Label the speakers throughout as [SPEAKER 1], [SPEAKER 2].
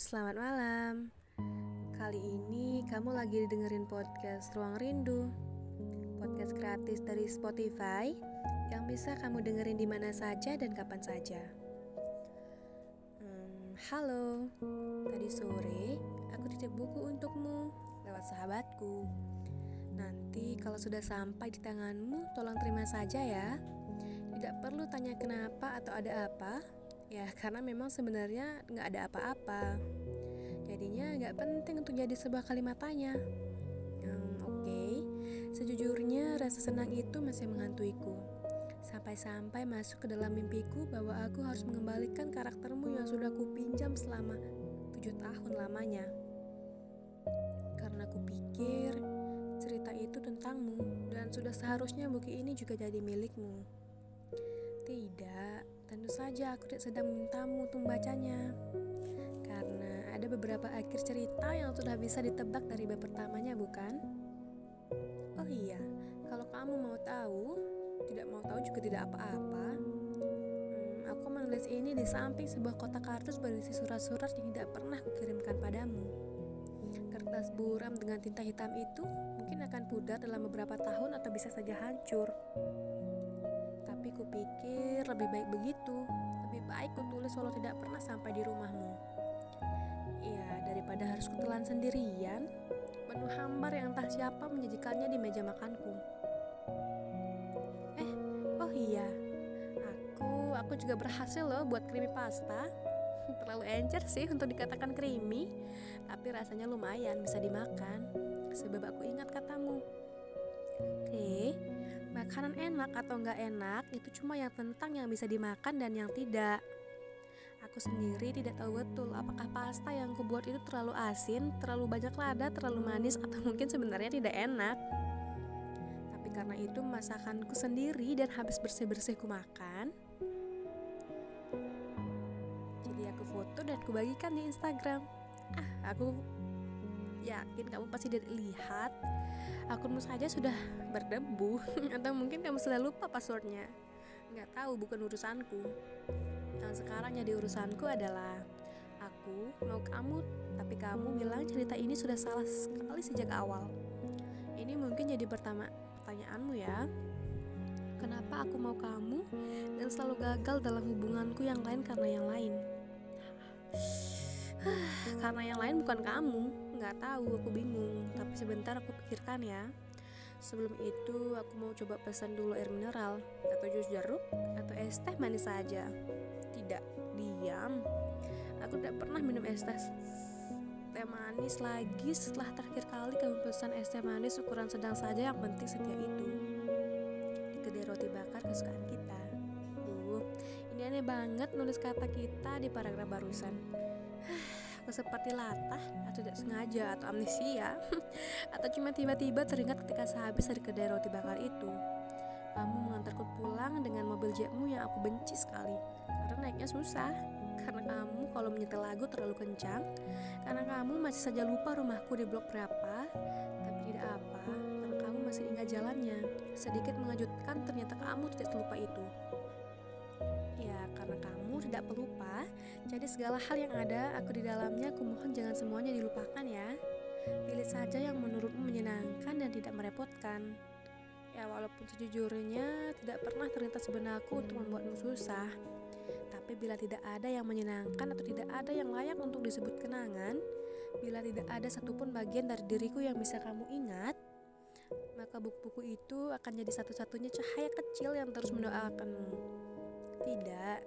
[SPEAKER 1] selamat malam. Kali ini kamu lagi dengerin podcast Ruang Rindu. Podcast gratis dari Spotify yang bisa kamu dengerin di mana saja dan kapan saja. Hmm, halo, tadi sore aku titip buku untukmu lewat sahabatku. Nanti kalau sudah sampai di tanganmu, tolong terima saja ya. Tidak perlu tanya kenapa atau ada apa, Ya karena memang sebenarnya nggak ada apa-apa. Jadinya nggak penting untuk jadi sebuah kalimat tanya hmm, Oke, okay. sejujurnya rasa senang itu masih menghantuiku. Sampai-sampai masuk ke dalam mimpiku bahwa aku harus mengembalikan karaktermu yang sudah kupinjam selama tujuh tahun lamanya. Karena kupikir cerita itu tentangmu dan sudah seharusnya buku ini juga jadi milikmu. Tidak, Tentu saja aku tidak sedang memintamu untuk membacanya. Karena ada beberapa akhir cerita yang sudah bisa ditebak dari bab pertamanya bukan? Oh iya, kalau kamu mau tahu Tidak mau tahu juga tidak apa-apa. Hmm, Aku menulis ini di samping sebuah kotak kartus berisi surat-surat yang tidak pernah kukirimkan padamu. Kertas buram dengan tinta hitam itu mungkin akan pudar dalam beberapa tahun atau bisa saja hancur tapi kupikir lebih baik begitu. Lebih baik kutulis walau tidak pernah sampai di rumahmu. Ya, daripada harus kutelan sendirian, menu hambar yang entah siapa menyajikannya di meja makanku. Eh, oh iya, aku aku juga berhasil loh buat creamy pasta. Terlalu encer sih untuk dikatakan creamy, tapi rasanya lumayan bisa dimakan. Sebab aku ingat katamu. Oke, okay, Makanan enak atau enggak enak itu cuma yang tentang yang bisa dimakan dan yang tidak. Aku sendiri tidak tahu betul apakah pasta yang kubuat itu terlalu asin, terlalu banyak lada, terlalu manis, atau mungkin sebenarnya tidak enak. Tapi karena itu masakanku sendiri dan habis bersih-bersih ku makan, jadi aku foto dan kubagikan di Instagram. Ah, aku yakin kamu pasti lihat akunmu saja sudah berdebu atau mungkin kamu sudah lupa passwordnya. Nggak tahu bukan urusanku. Yang sekarang jadi urusanku adalah aku mau kamu tapi kamu bilang cerita ini sudah salah sekali sejak awal. Ini mungkin jadi pertama pertanyaanmu ya. Kenapa aku mau kamu dan selalu gagal dalam hubunganku yang lain karena yang lain? Karena yang lain bukan kamu nggak tahu aku bingung. Tapi sebentar aku pikirkan ya. Sebelum itu aku mau coba pesan dulu air mineral atau jus jeruk atau es teh manis saja. Tidak diam. Aku tidak pernah minum es teh teh manis lagi setelah terakhir kali kamu pesan es teh manis ukuran sedang saja yang penting setia itu. Di kedai roti bakar kesukaan kita. Duh, ini aneh banget nulis kata kita di paragraf barusan seperti latah atau tidak sengaja atau amnesia atau cuma tiba-tiba teringat ketika sehabis dari kedai roti bakar itu. Kamu mengantarku pulang dengan mobil jetmu yang aku benci sekali. Karena naiknya susah. Karena kamu kalau menyetel lagu terlalu kencang. Karena kamu masih saja lupa rumahku di blok berapa. Tapi tidak apa karena kamu masih ingat jalannya. Sedikit mengejutkan ternyata kamu tidak terlupa itu ya karena kamu tidak pelupa jadi segala hal yang ada, aku di dalamnya, aku mohon jangan semuanya dilupakan ya. Pilih saja yang menurutmu menyenangkan dan tidak merepotkan. Ya walaupun sejujurnya tidak pernah terlintas benakku untuk membuatmu susah. Tapi bila tidak ada yang menyenangkan atau tidak ada yang layak untuk disebut kenangan, bila tidak ada satupun bagian dari diriku yang bisa kamu ingat, maka buku-buku itu akan jadi satu-satunya cahaya kecil yang terus mendoakanmu. Tidak,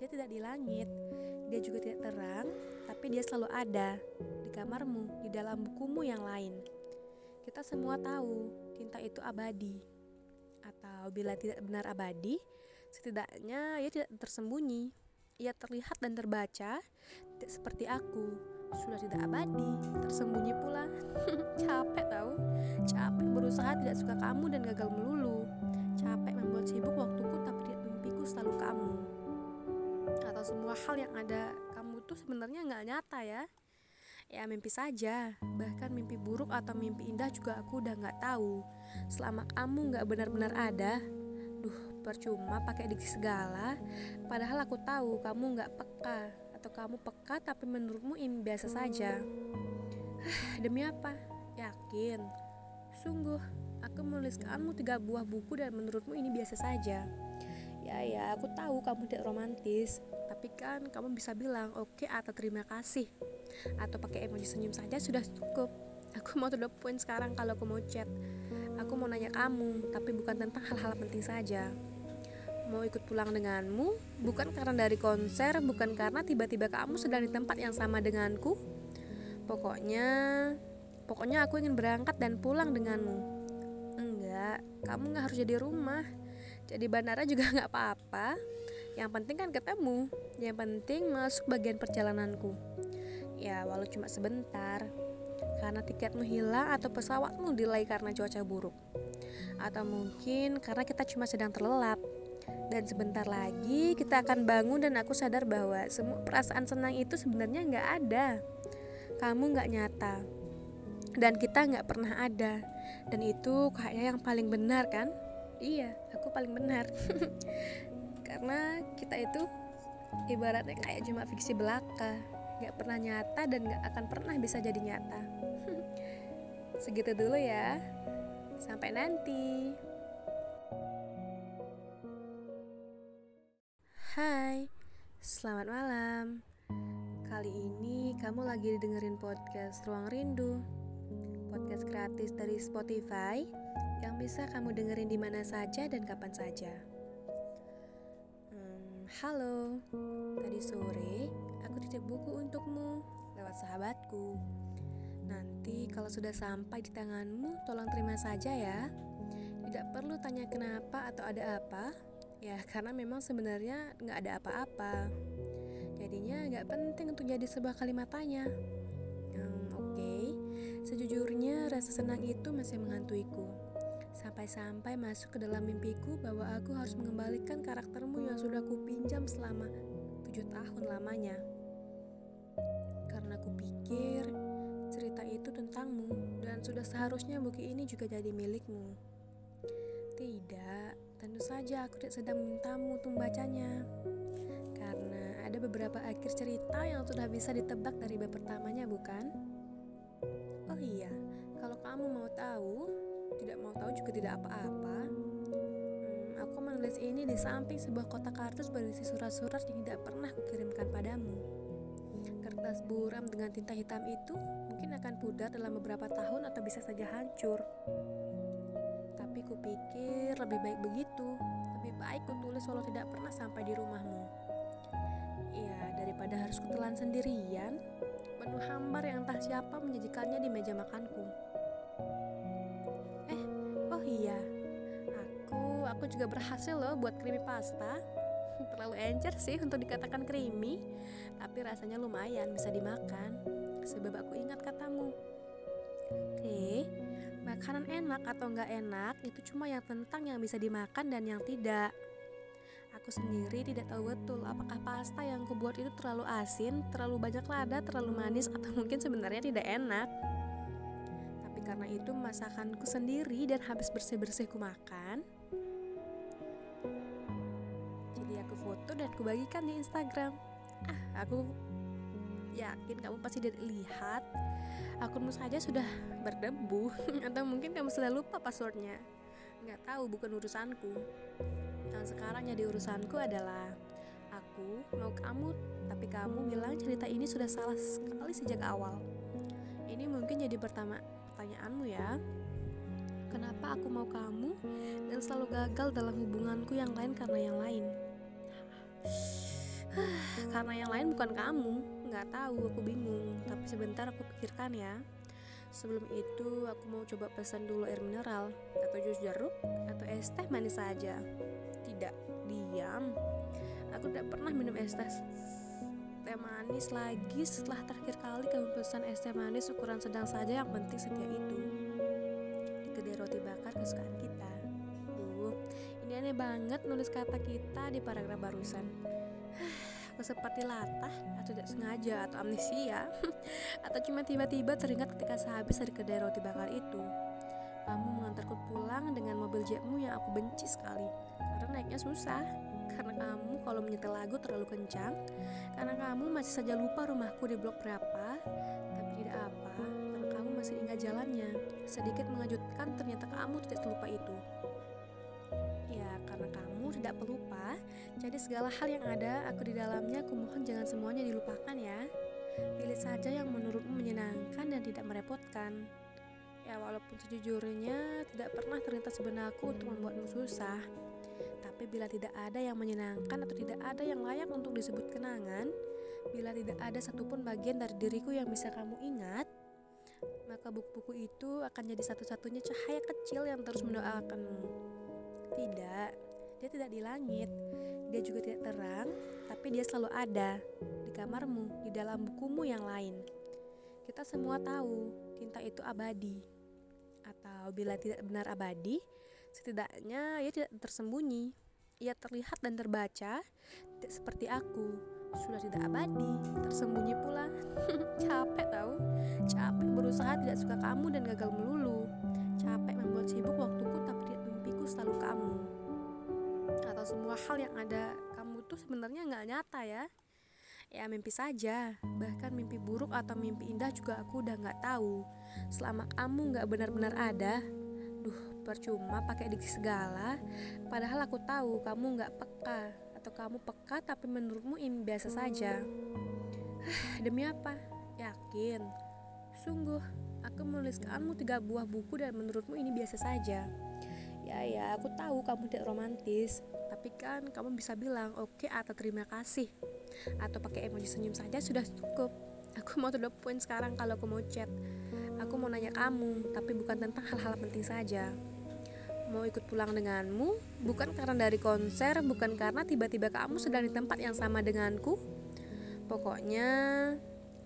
[SPEAKER 1] dia tidak di langit, dia juga tidak terang, tapi dia selalu ada di kamarmu, di dalam bukumu yang lain. Kita semua tahu cinta itu abadi. Atau bila tidak benar abadi, setidaknya ia tidak tersembunyi. Ia terlihat dan terbaca, tidak seperti aku. Sudah tidak abadi, tersembunyi pula. Capek tahu, capek berusaha tidak suka kamu dan gagal melulu. Capek membuat sibuk waktuku mimpiku selalu kamu atau semua hal yang ada kamu tuh sebenarnya nggak nyata ya ya mimpi saja bahkan mimpi buruk atau mimpi indah juga aku udah nggak tahu selama kamu nggak benar-benar ada duh percuma pakai diksi segala padahal aku tahu kamu nggak peka Atau kamu peka tapi menurutmu ini biasa saja? Demi apa? Yakin? Sungguh, aku menuliskanmu tiga buah buku dan menurutmu ini biasa saja. Ya ya, aku tahu kamu tidak romantis, tapi kan kamu bisa bilang oke okay, atau terima kasih. Atau pakai emoji senyum saja sudah cukup. Aku mau to the point sekarang kalau aku mau chat. Aku mau nanya kamu, tapi bukan tentang hal-hal penting saja mau ikut pulang denganmu bukan karena dari konser, bukan karena tiba-tiba kamu sedang di tempat yang sama denganku. Pokoknya, pokoknya aku ingin berangkat dan pulang denganmu. Enggak, kamu nggak harus jadi rumah. Jadi bandara juga nggak apa-apa. Yang penting kan ketemu. Yang penting masuk bagian perjalananku. Ya, walau cuma sebentar. Karena tiketmu hilang atau pesawatmu delay karena cuaca buruk. Atau mungkin karena kita cuma sedang terlelap dan sebentar lagi kita akan bangun dan aku sadar bahwa semua perasaan senang itu sebenarnya nggak ada. Kamu nggak nyata dan kita nggak pernah ada dan itu kayaknya yang paling benar kan? Iya, aku paling benar karena kita itu ibaratnya kayak cuma fiksi belaka, nggak pernah nyata dan nggak akan pernah bisa jadi nyata. Segitu dulu ya. Sampai nanti. Hai, selamat malam. Kali ini kamu lagi dengerin podcast Ruang Rindu, podcast gratis dari Spotify yang bisa kamu dengerin di mana saja dan kapan saja. Hmm, halo, tadi sore aku titip buku untukmu lewat sahabatku. Nanti kalau sudah sampai di tanganmu, tolong terima saja ya. Tidak perlu tanya kenapa atau ada apa, Ya karena memang sebenarnya nggak ada apa-apa Jadinya nggak penting untuk jadi sebuah kalimat tanya Oke, sejujurnya rasa senang itu masih menghantuiku Sampai-sampai masuk ke dalam mimpiku bahwa aku harus mengembalikan karaktermu yang sudah kupinjam selama tujuh tahun lamanya. Karena kupikir cerita itu tentangmu dan sudah seharusnya buku ini juga jadi milikmu. Tidak, Tentu saja aku tidak sedang memintamu untuk membacanya. Karena ada beberapa akhir cerita yang sudah bisa ditebak dari bab pertamanya bukan? Oh iya, kalau kamu mau tahu Tidak mau tahu juga tidak apa-apa hmm, Aku menulis ini di samping sebuah kotak kartus berisi surat-surat yang tidak pernah kukirimkan padamu Kertas buram dengan tinta hitam itu mungkin akan pudar dalam beberapa tahun atau bisa saja hancur tapi kupikir lebih baik begitu. Lebih baik kutulis walau tidak pernah sampai di rumahmu. Ya, daripada harus kutelan sendirian, menu hambar yang entah siapa menyajikannya di meja makanku. Iya, aku aku juga berhasil loh buat creamy pasta. Terlalu encer sih untuk dikatakan creamy, tapi rasanya lumayan bisa dimakan. Sebab aku ingat katamu. Oke, makanan enak atau enggak enak itu cuma yang tentang yang bisa dimakan dan yang tidak. Aku sendiri tidak tahu betul apakah pasta yang kubuat itu terlalu asin, terlalu banyak lada, terlalu manis, atau mungkin sebenarnya tidak enak. Karena itu masakanku sendiri dan habis bersih-bersih ku makan, jadi aku foto dan kubagikan di Instagram. Ah, aku yakin kamu pasti lihat akunmu saja sudah berdebu atau mungkin kamu sudah lupa passwordnya. Nggak tahu bukan urusanku. Yang sekarang jadi urusanku adalah aku mau kamu tapi kamu bilang cerita ini sudah salah sekali sejak awal. Ini mungkin jadi pertama pertanyaanmu ya. Kenapa aku mau kamu dan selalu gagal dalam hubunganku yang lain karena yang lain? Karena yang lain bukan kamu. Nggak tahu aku bingung. Tapi sebentar aku pikirkan ya. Sebelum itu aku mau coba pesan dulu air mineral. Atau jus jeruk? Atau es teh manis saja? Tidak diam. Aku tidak pernah minum es teh teh manis lagi setelah terakhir kali kamu pesan es teh manis ukuran sedang saja yang penting setia itu. Di kedai roti bakar kesukaan kita. Duh, ini aneh banget nulis kata kita di paragraf barusan. Aku seperti latah atau tidak sengaja atau amnesia atau cuma tiba-tiba teringat ketika sehabis dari kedai roti bakar itu. Kamu mengantarku pulang dengan mobil jetmu yang aku benci sekali. Karena naiknya susah Karena kamu kalau menyetel lagu terlalu kencang Karena kamu masih saja lupa rumahku di blok berapa Tapi tidak apa Karena kamu masih ingat jalannya. Sedikit mengejutkan ternyata kamu tidak selupa itu. Ya karena kamu tidak pelupa Jadi segala hal yang ada aku di dalamnya Aku mohon jangan semuanya dilupakan ya. Pilih saja yang menurutmu menyenangkan dan tidak merepotkan. Ya walaupun sejujurnya tidak pernah terlintas benakku untuk membuatmu susah Tapi bila tidak ada yang menyenangkan atau tidak ada yang layak untuk disebut kenangan Bila tidak ada satupun bagian dari diriku yang bisa kamu ingat Maka buku-buku itu akan jadi satu-satunya cahaya kecil yang terus mendoakanmu. Tidak, dia tidak di langit. Dia juga tidak terang, tapi dia selalu ada Di kamarmu, di dalam bukumu yang lain. Kita semua tahu, cinta itu abadi. Atau bila tidak benar abadi, setidaknya ia tidak tersembunyi. Ia terlihat dan terbaca, tidak seperti aku. Sudah tidak abadi, tersembunyi pula. Capek tahu? Capek berusaha tidak suka kamu dan gagal melulu. Capek membuat sibuk waktuku tapi tidak mimpiku selalu kamu. Atau semua hal yang ada kamu tuh sebenarnya nggak nyata ya ya mimpi saja bahkan mimpi buruk atau mimpi indah juga aku udah nggak tahu selama kamu nggak benar-benar ada duh percuma pakai diksi segala. Padahal aku tahu kamu nggak peka atau kamu peka tapi menurutmu ini biasa saja. Demi apa? Yakin? Sungguh aku menulis kamu tiga buah buku dan menurutmu ini biasa saja. Ya ya aku tahu kamu tidak romantis. Tapi kan kamu bisa bilang oke okay, atau terima kasih. Atau pakai emoji senyum saja sudah cukup. Aku mau to the point sekarang kalau aku mau chat aku mau nanya kamu tapi bukan tentang hal-hal penting saja. Mau ikut pulang denganmu bukan karena dari konser bukan karena tiba-tiba kamu sedang di tempat yang sama denganku. Pokoknya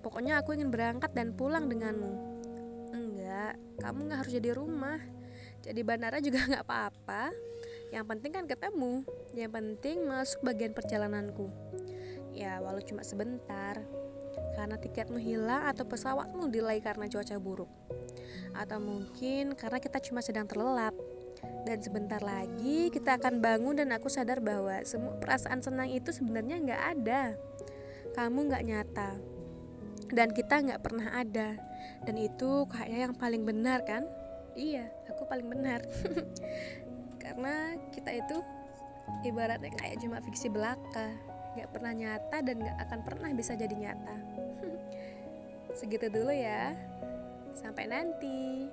[SPEAKER 1] pokoknya aku ingin berangkat dan pulang denganmu. Enggak kamu nggak harus jadi rumah. Jadi bandara juga nggak apa-apa. Yang penting kan ketemu. Yang penting masuk bagian perjalananku. Ya walau cuma sebentar Karena tiketmu hilang atau pesawatmu delay karena cuaca buruk. Atau mungkin karena kita cuma sedang terlelap. Dan sebentar lagi kita akan bangun dan aku sadar bahwa Semua perasaan senang itu sebenarnya nggak ada. Kamu nggak nyata. Dan kita nggak pernah ada. Dan itu kayaknya yang paling benar kan? Iya, aku paling benar. Karena kita itu ibaratnya kayak cuma fiksi belaka. Gak pernah nyata dan gak akan pernah bisa jadi nyata. Segitu dulu ya. Sampai nanti.